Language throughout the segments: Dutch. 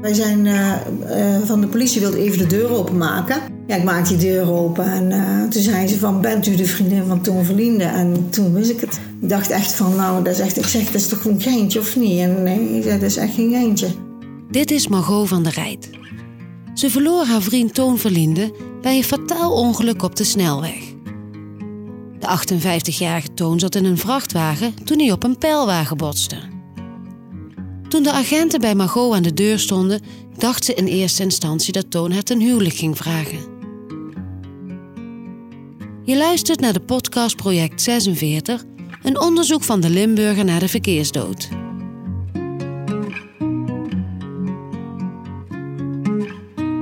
Wij zijn eh, eh, van de politie wilde even de deur openmaken. Ja, ik maak die deur open en eh, toen zei ze van, bent u de vriendin van Toon Verlinde? En toen wist ik het. Ik dacht echt van, nou, dat is echt, ik zeg, dat is toch een geintje of niet? En nee, dat is echt geen geintje. Dit is Margot van der Rijt. Ze verloor haar vriend Toon Verlinde bij een fataal ongeluk op de snelweg. De 58-jarige Toon zat in een vrachtwagen toen hij op een pijlwagen botste. Toen de agenten bij Margot aan de deur stonden, dacht ze in eerste instantie dat Toon het een huwelijk ging vragen. Je luistert naar de podcast Project 46, een onderzoek van de Limburger naar de verkeersdood.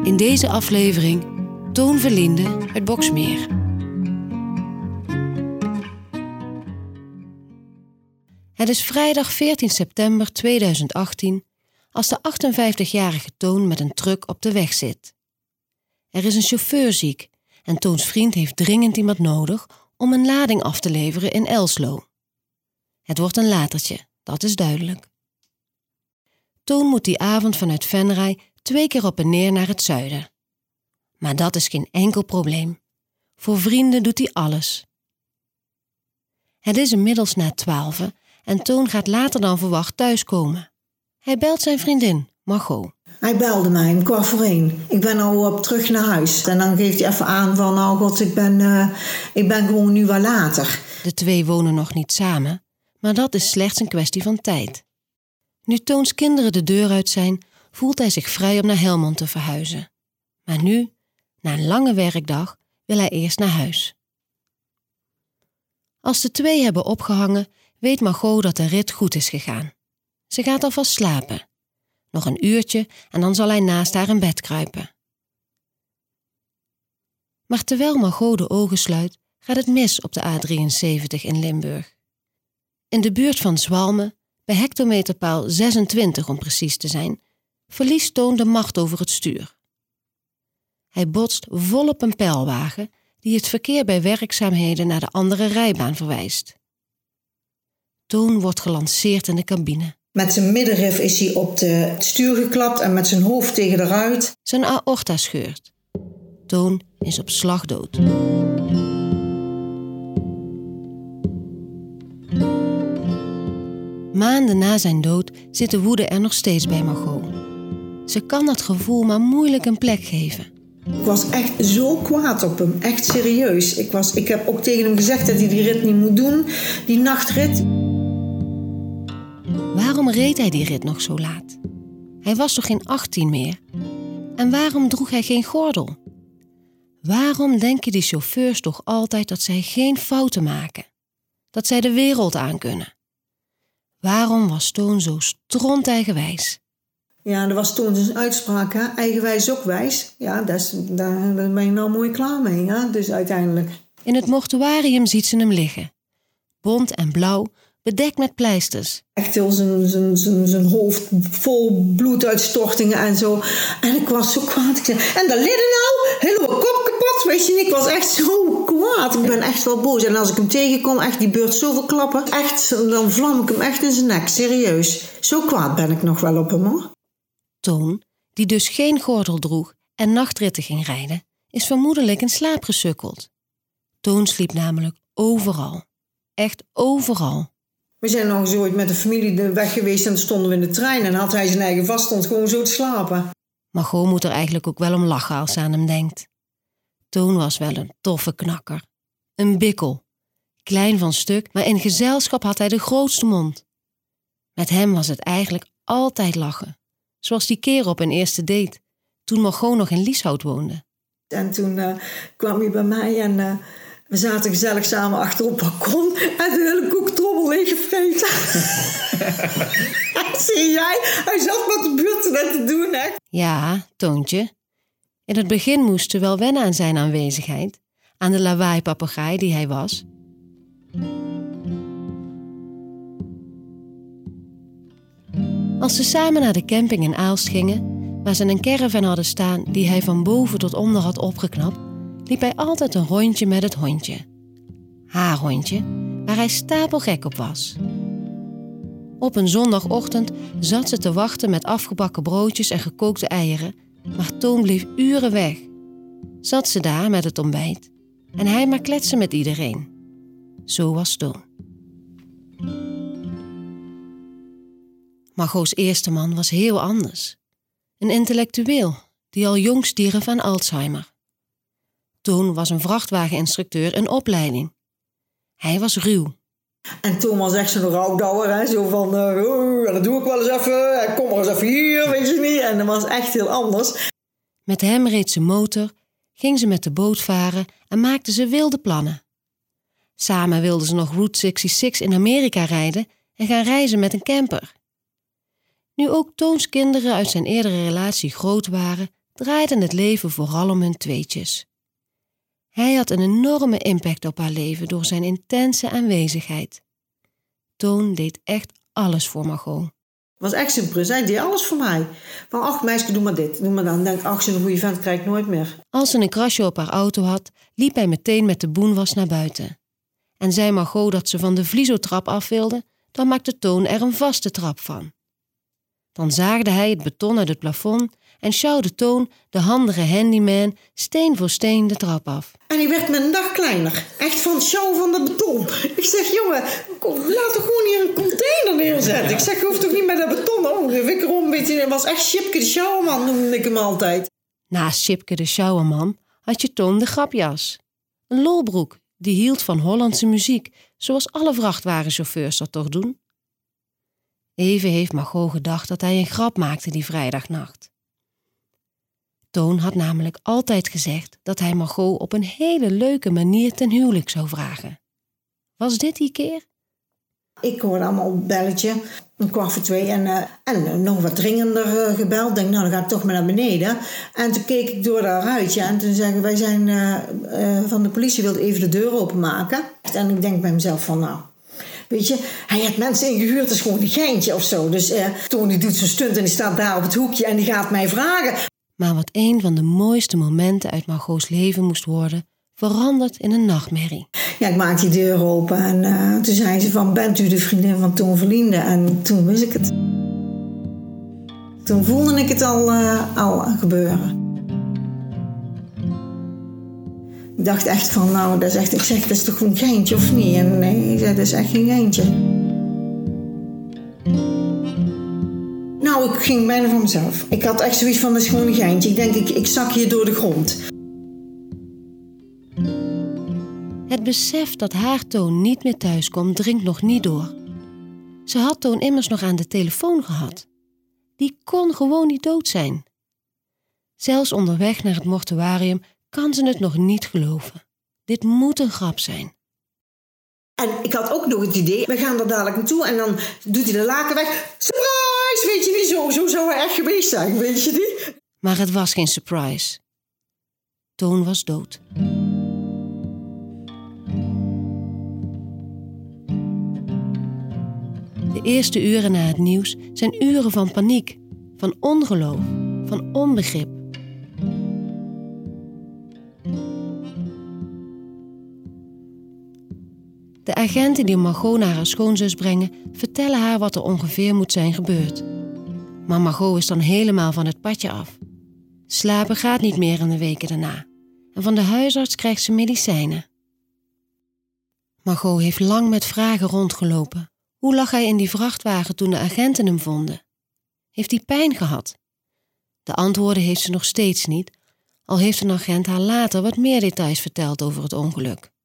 In deze aflevering Toon Verlinde uit Boksmeer. Het is vrijdag 14 september 2018 als de 58-jarige Toon met een truck op de weg zit. Er is een chauffeur ziek en Toons vriend heeft dringend iemand nodig om een lading af te leveren in Elslo. Het wordt een latertje, dat is duidelijk. Toon moet die avond vanuit Venray twee keer op en neer naar het zuiden. Maar dat is geen enkel probleem. Voor vrienden doet hij alles. Het is inmiddels na twaalfen en Toon gaat later dan verwacht thuiskomen. Hij belt zijn vriendin, Margot. Hij belde mij om kwart voor één. Ik ben al op terug naar huis. En dan geeft hij even aan van, nou god, ik ben, eh, ik ben gewoon nu wel later. De twee wonen nog niet samen, maar dat is slechts een kwestie van tijd. Nu Toons kinderen de deur uit zijn, voelt hij zich vrij om naar Helmond te verhuizen. Maar nu, na een lange werkdag, wil hij eerst naar huis. Als de twee hebben opgehangen, weet Margot dat de rit goed is gegaan. Ze gaat alvast slapen. Nog een uurtje en dan zal hij naast haar in bed kruipen. Maar terwijl Margot de ogen sluit, gaat het mis op de A73 in Limburg. In de buurt van Zwalmen, bij hectometerpaal 26 om precies te zijn, verliest Toon de macht over het stuur. Hij botst vol op een pijlwagen die het verkeer bij werkzaamheden naar de andere rijbaan verwijst. Toon wordt gelanceerd in de cabine. Met zijn middenrif is hij op de stuur geklapt en met zijn hoofd tegen de ruit. Zijn aorta scheurt. Toon is op slag dood. Maanden na zijn dood zit de woede er nog steeds bij Margot. Ze kan dat gevoel maar moeilijk een plek geven. Ik was echt zo kwaad op hem, echt serieus. Ik, was, ik heb ook tegen hem gezegd dat hij die rit niet moet doen, die nachtrit. Waarom reed hij die rit nog zo laat? Hij was toch geen 18 meer? En waarom droeg hij geen gordel? Waarom denken die chauffeurs toch altijd dat zij geen fouten maken? Dat zij de wereld aan kunnen? Waarom was Toon zo stront-eigenwijs? Ja, dat was toen zijn uitspraak, hè? eigenwijs ook wijs. Ja, dat daar ben je nou mooi klaar mee, hè? dus uiteindelijk. In het mortuarium ziet ze hem liggen. Bont en blauw, bedekt met pleisters. Echt heel zijn, zijn, zijn, zijn hoofd vol bloeduitstortingen en zo. En ik was zo kwaad. Ik zei, en daar liggen nou, helemaal kop kapot, weet je. Ik was echt zo kwaad. Ik ben echt wel boos. En als ik hem tegenkom, echt die beurt zoveel klappen. Echt, dan vlam ik hem echt in zijn nek, serieus. Zo kwaad ben ik nog wel op hem, hoor. Toon, die dus geen gordel droeg en nachtritten ging rijden, is vermoedelijk in slaap gesukkeld. Toon sliep namelijk overal. Echt overal. We zijn nog eens ooit met de familie de weg geweest en stonden we in de trein en had hij zijn eigen vast, stond gewoon zo te slapen. Margot moet er eigenlijk ook wel om lachen als ze aan hem denkt. Toon was wel een toffe knakker. Een bikkel. Klein van stuk, maar in gezelschap had hij de grootste mond. Met hem was het eigenlijk altijd lachen. Zoals die keer op een eerste date, toen Margot nog in Lieshout woonde. En toen uh, kwam hij bij mij en uh, we zaten gezellig samen achter op balkon en de hele koektrommel leeggevreten. Zie jij? Hij zat met de buurt net te doen, hè? Ja, Toontje. In het begin moest ze wel wennen aan zijn aanwezigheid, aan de lawaai-papegaai die hij was. Als ze samen naar de camping in Aalst gingen, waar ze een caravan hadden staan die hij van boven tot onder had opgeknapt, liep hij altijd een rondje met het hondje. Haar hondje, waar hij stapelgek op was. Op een zondagochtend zat ze te wachten met afgebakken broodjes en gekookte eieren, maar Toon bleef uren weg. Zat ze daar met het ontbijt en hij maar kletsen met iedereen. Zo was Toon. Margot's eerste man was heel anders. Een intellectueel die al jong stierf aan Alzheimer. Toon was een vrachtwageninstructeur in opleiding. Hij was ruw. En toen was echt zo'n rouwdouwer, hè? zo van, uh, oh, dat doe ik wel eens even, kom maar eens even hier, weet je niet. En dat was echt heel anders. Met hem reed ze motor, ging ze met de boot varen en maakten ze wilde plannen. Samen wilden ze nog Route 66 in Amerika rijden en gaan reizen met een camper. Nu ook Toons kinderen uit zijn eerdere relatie groot waren, draaide het leven vooral om hun tweetjes. Hij had een enorme impact op haar leven door zijn intense aanwezigheid. Toon deed echt alles voor Margot. Het was echt simpel. Hij deed alles voor mij. Van, ach meisje, doe maar dit, doe maar dan. Denk, ach, een goede vent krijg ik nooit meer. Als ze een krasje op haar auto had, liep hij meteen met de boenwas naar buiten. En zei Margot dat ze van de vliezotrap af wilde, dan maakte Toon er een vaste trap van. Dan zaagde hij het beton uit het plafond en sjouwde Toon, de handige handyman, steen voor steen de trap af. En hij werd met een dag kleiner. Echt van het sjouwen van dat beton. Ik zeg, jongen, laat toch gewoon hier een container neerzetten. Ik zeg, je hoeft toch niet met dat beton. Oh, ik een beetje. Het was echt Chipke de Sjouwerman, noemde ik hem altijd. Naast Chipke de Sjouwerman had je Toon de grapjas. Een lolbroek die hield van Hollandse muziek, zoals alle vrachtwagenchauffeurs dat toch doen. Even heeft Margot gedacht dat hij een grap maakte die vrijdagnacht. Toon had namelijk altijd gezegd dat hij Margot op een hele leuke manier ten huwelijk zou vragen. Was dit die keer? Ik hoorde allemaal een belletje, een kwart voor twee, en, uh, en nog wat dringender uh, gebeld. Denk, nou, dan ga ik toch maar naar beneden. En toen keek ik door dat ruitje en toen zeggen wij zijn van de politie, wil even de deur openmaken. En ik denk bij mezelf van, nou, Weet je, hij had mensen ingehuurd, dat is gewoon een geintje of zo. Dus eh, Tony doet zijn stunt en die staat daar op het hoekje en die gaat mij vragen. Maar wat een van de mooiste momenten uit Margot's leven moest worden, verandert in een nachtmerrie. Ja, ik maak die deur open en uh, toen zei ze van, bent u de vriendin van Toon Verlinde? En toen wist ik het. Toen voelde ik het al, uh, al gebeuren. Ik dacht echt van, nou, dat is echt, ik zeg, dat is toch een geintje of niet? En nee, ik zei, dat is echt geen geintje. Nou, ik ging bijna voor mezelf. Ik had echt zoiets van, dat is gewoon een geintje. Ik denk, ik, ik zak hier door de grond. Het besef dat haar Toon niet meer thuis komt, dringt nog niet door. Ze had Toon immers nog aan de telefoon gehad. Die kon gewoon niet dood zijn. Zelfs onderweg naar het mortuarium kan ze het nog niet geloven. Dit moet een grap zijn. En ik had ook nog het idee, we gaan er dadelijk naartoe en dan doet hij de laken weg. Surprise! Weet je niet, zo, zo zou hij echt geweest zijn, weet je niet? Maar het was geen surprise. Toon was dood. De eerste uren na het nieuws zijn uren van paniek, van ongeloof, van onbegrip. De agenten die Margot naar haar schoonzus brengen, vertellen haar wat er ongeveer moet zijn gebeurd. Maar Margot is dan helemaal van het padje af. Slapen gaat niet meer in de weken daarna. En van de huisarts krijgt ze medicijnen. Margot heeft lang met vragen rondgelopen. Hoe lag hij in die vrachtwagen toen de agenten hem vonden? Heeft hij pijn gehad? De antwoorden heeft ze nog steeds niet, al heeft een agent haar later wat meer details verteld over het ongeluk.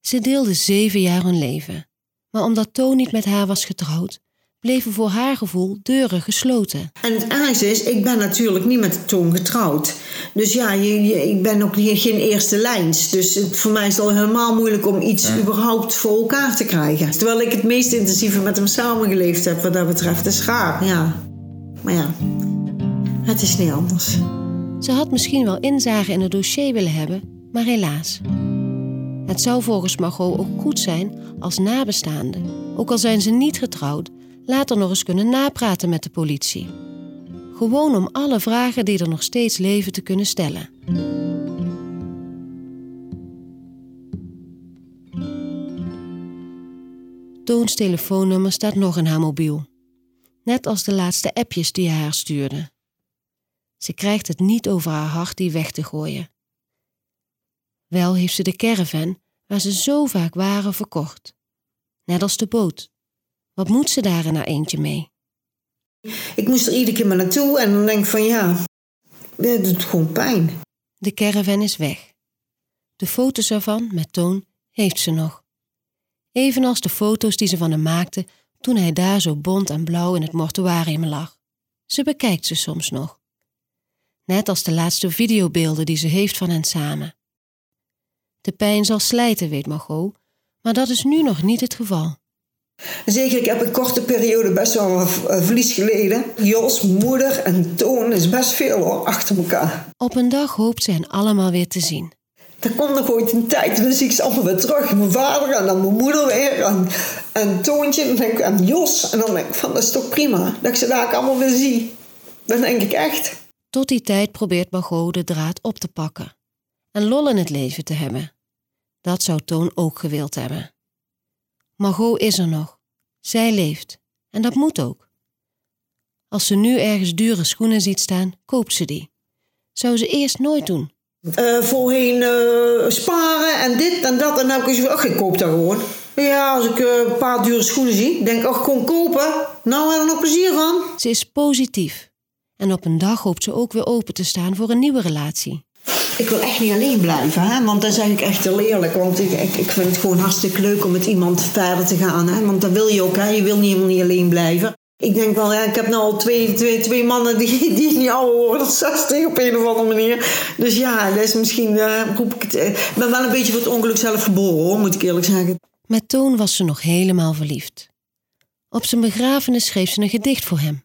Ze deelden zeven jaar hun leven, maar omdat Toon niet met haar was getrouwd, bleven voor haar gevoel deuren gesloten. En het ergste is, ik ben natuurlijk niet met Toon getrouwd. Dus ja, je, ik ben ook geen eerste lijns. Dus het, voor mij is het al helemaal moeilijk om iets überhaupt voor elkaar te krijgen. Terwijl ik het meest intensieve met hem samengeleefd heb wat dat betreft. is gaar, ja. Maar ja, het is niet anders. Ze had misschien wel inzage in het dossier willen hebben, maar helaas. Het zou volgens Margot ook goed zijn als nabestaanden, ook al zijn ze niet getrouwd, later nog eens kunnen napraten met de politie. Gewoon om alle vragen die er nog steeds leven te kunnen stellen. Toons telefoonnummer staat nog in haar mobiel. Net als de laatste appjes die hij haar stuurde. Ze krijgt het niet over haar hart die weg te gooien. Wel heeft ze de caravan, waar ze zo vaak waren, verkocht. Net als de boot. Wat moet ze daar in haar eentje mee? Ik moest er iedere keer maar naartoe en dan denk ik van ja, dat doet gewoon pijn. De caravan is weg. De foto's ervan, met Toon, heeft ze nog. Evenals de foto's die ze van hem maakte toen hij daar zo bont en blauw in het mortuarium lag. Ze bekijkt ze soms nog. Net als de laatste videobeelden die ze heeft van hen samen. De pijn zal slijten, weet Margot, maar dat is nu nog niet het geval. Zeker, ik heb een korte periode best wel eh, verlies geleden. Jos, moeder en Toon is best veel hoor, achter elkaar. Op een dag hoopt ze hen allemaal weer te zien. Er komt nog ooit een tijd dan zie ik ze allemaal weer terug. Mijn vader en dan mijn moeder weer en, en Toontje en, denk ik, en Jos. En dan denk ik van, dat is toch prima dat ik ze daar allemaal weer zie. Dan denk ik echt. Tot die tijd probeert Margot de draad op te pakken. En lol in het leven te hebben. Dat zou Toon ook gewild hebben. Margot is er nog. Zij leeft. En dat moet ook. Als ze nu ergens dure schoenen ziet staan, koopt ze die. Zou ze eerst nooit doen. Uh, voorheen uh, sparen en dit en dat. En dan heb ik gezegd, ach, ik koop dat gewoon. Ja, als ik uh, een paar dure schoenen zie, denk ik, ach, gewoon kopen. Nou, heb er nog plezier van. Ze is positief. En op een dag hoopt ze ook weer open te staan voor een nieuwe relatie. Ik wil echt niet alleen blijven, hè? want dat is eigenlijk echt heel eerlijk. Want ik, ik, ik vind het gewoon hartstikke leuk om met iemand verder te gaan. Hè? Want dat wil je ook, hè? je wil niet helemaal niet alleen blijven. Ik denk wel, ja, ik heb nu al twee, twee, twee mannen die, die niet ouder worden dan 60 op een of andere manier. Dus ja, dat is misschien, uh, roep ik het. Ik ben wel een beetje voor het ongeluk zelf geboren hoor, moet ik eerlijk zeggen. Met Toon was ze nog helemaal verliefd. Op zijn begrafenis schreef ze een gedicht voor hem.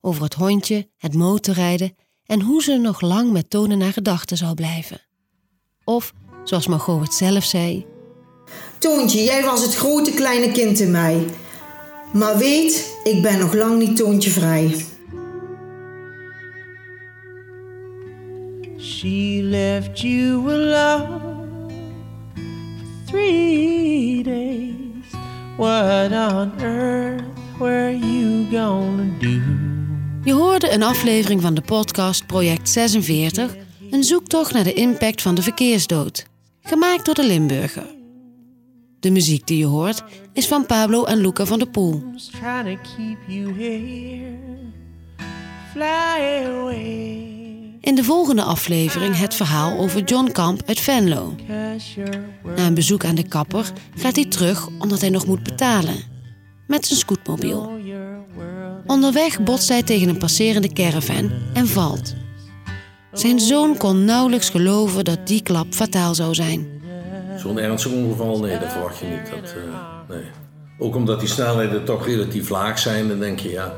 Over het hondje, het motorrijden en hoe ze nog lang met Toon in haar gedachten zou blijven. Of, zoals Margot het zelf zei... Toontje, jij was het grote kleine kind in mij. Maar weet, ik ben nog lang niet Toontje vrij. She left you alone for three days. What on earth were you gonna do? Je hoorde een aflevering van de podcast Project 46, een zoektocht naar de impact van de verkeersdood, gemaakt door de Limburger. De muziek die je hoort is van Pablo en Luca van der Poel. In de volgende aflevering het verhaal over John Camp uit Venlo. Na een bezoek aan de kapper gaat hij terug omdat hij nog moet betalen. Met zijn scootmobiel. Onderweg botst hij tegen een passerende caravan en valt. Zijn zoon kon nauwelijks geloven dat die klap fataal zou zijn. Zo'n ernstig ongeval, nee, dat verwacht je niet. Dat, uh, nee. Ook omdat die snelheden toch relatief laag zijn, dan denk je ja.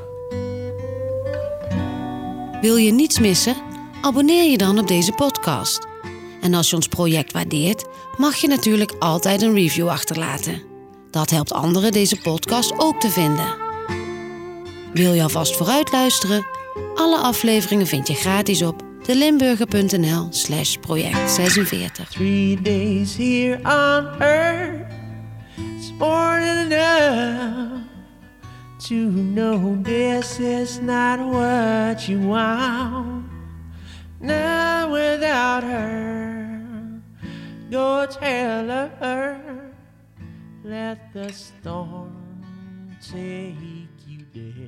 Wil je niets missen? Abonneer je dan op deze podcast. En als je ons project waardeert, mag je natuurlijk altijd een review achterlaten. Dat helpt anderen deze podcast ook te vinden. Wil je alvast vooruit luisteren? Alle afleveringen vind je gratis op delimburger.nl slash project 46. Three days here on earth more than enough to know this is not what you want. Now without her, go tell her, let the storm take you there.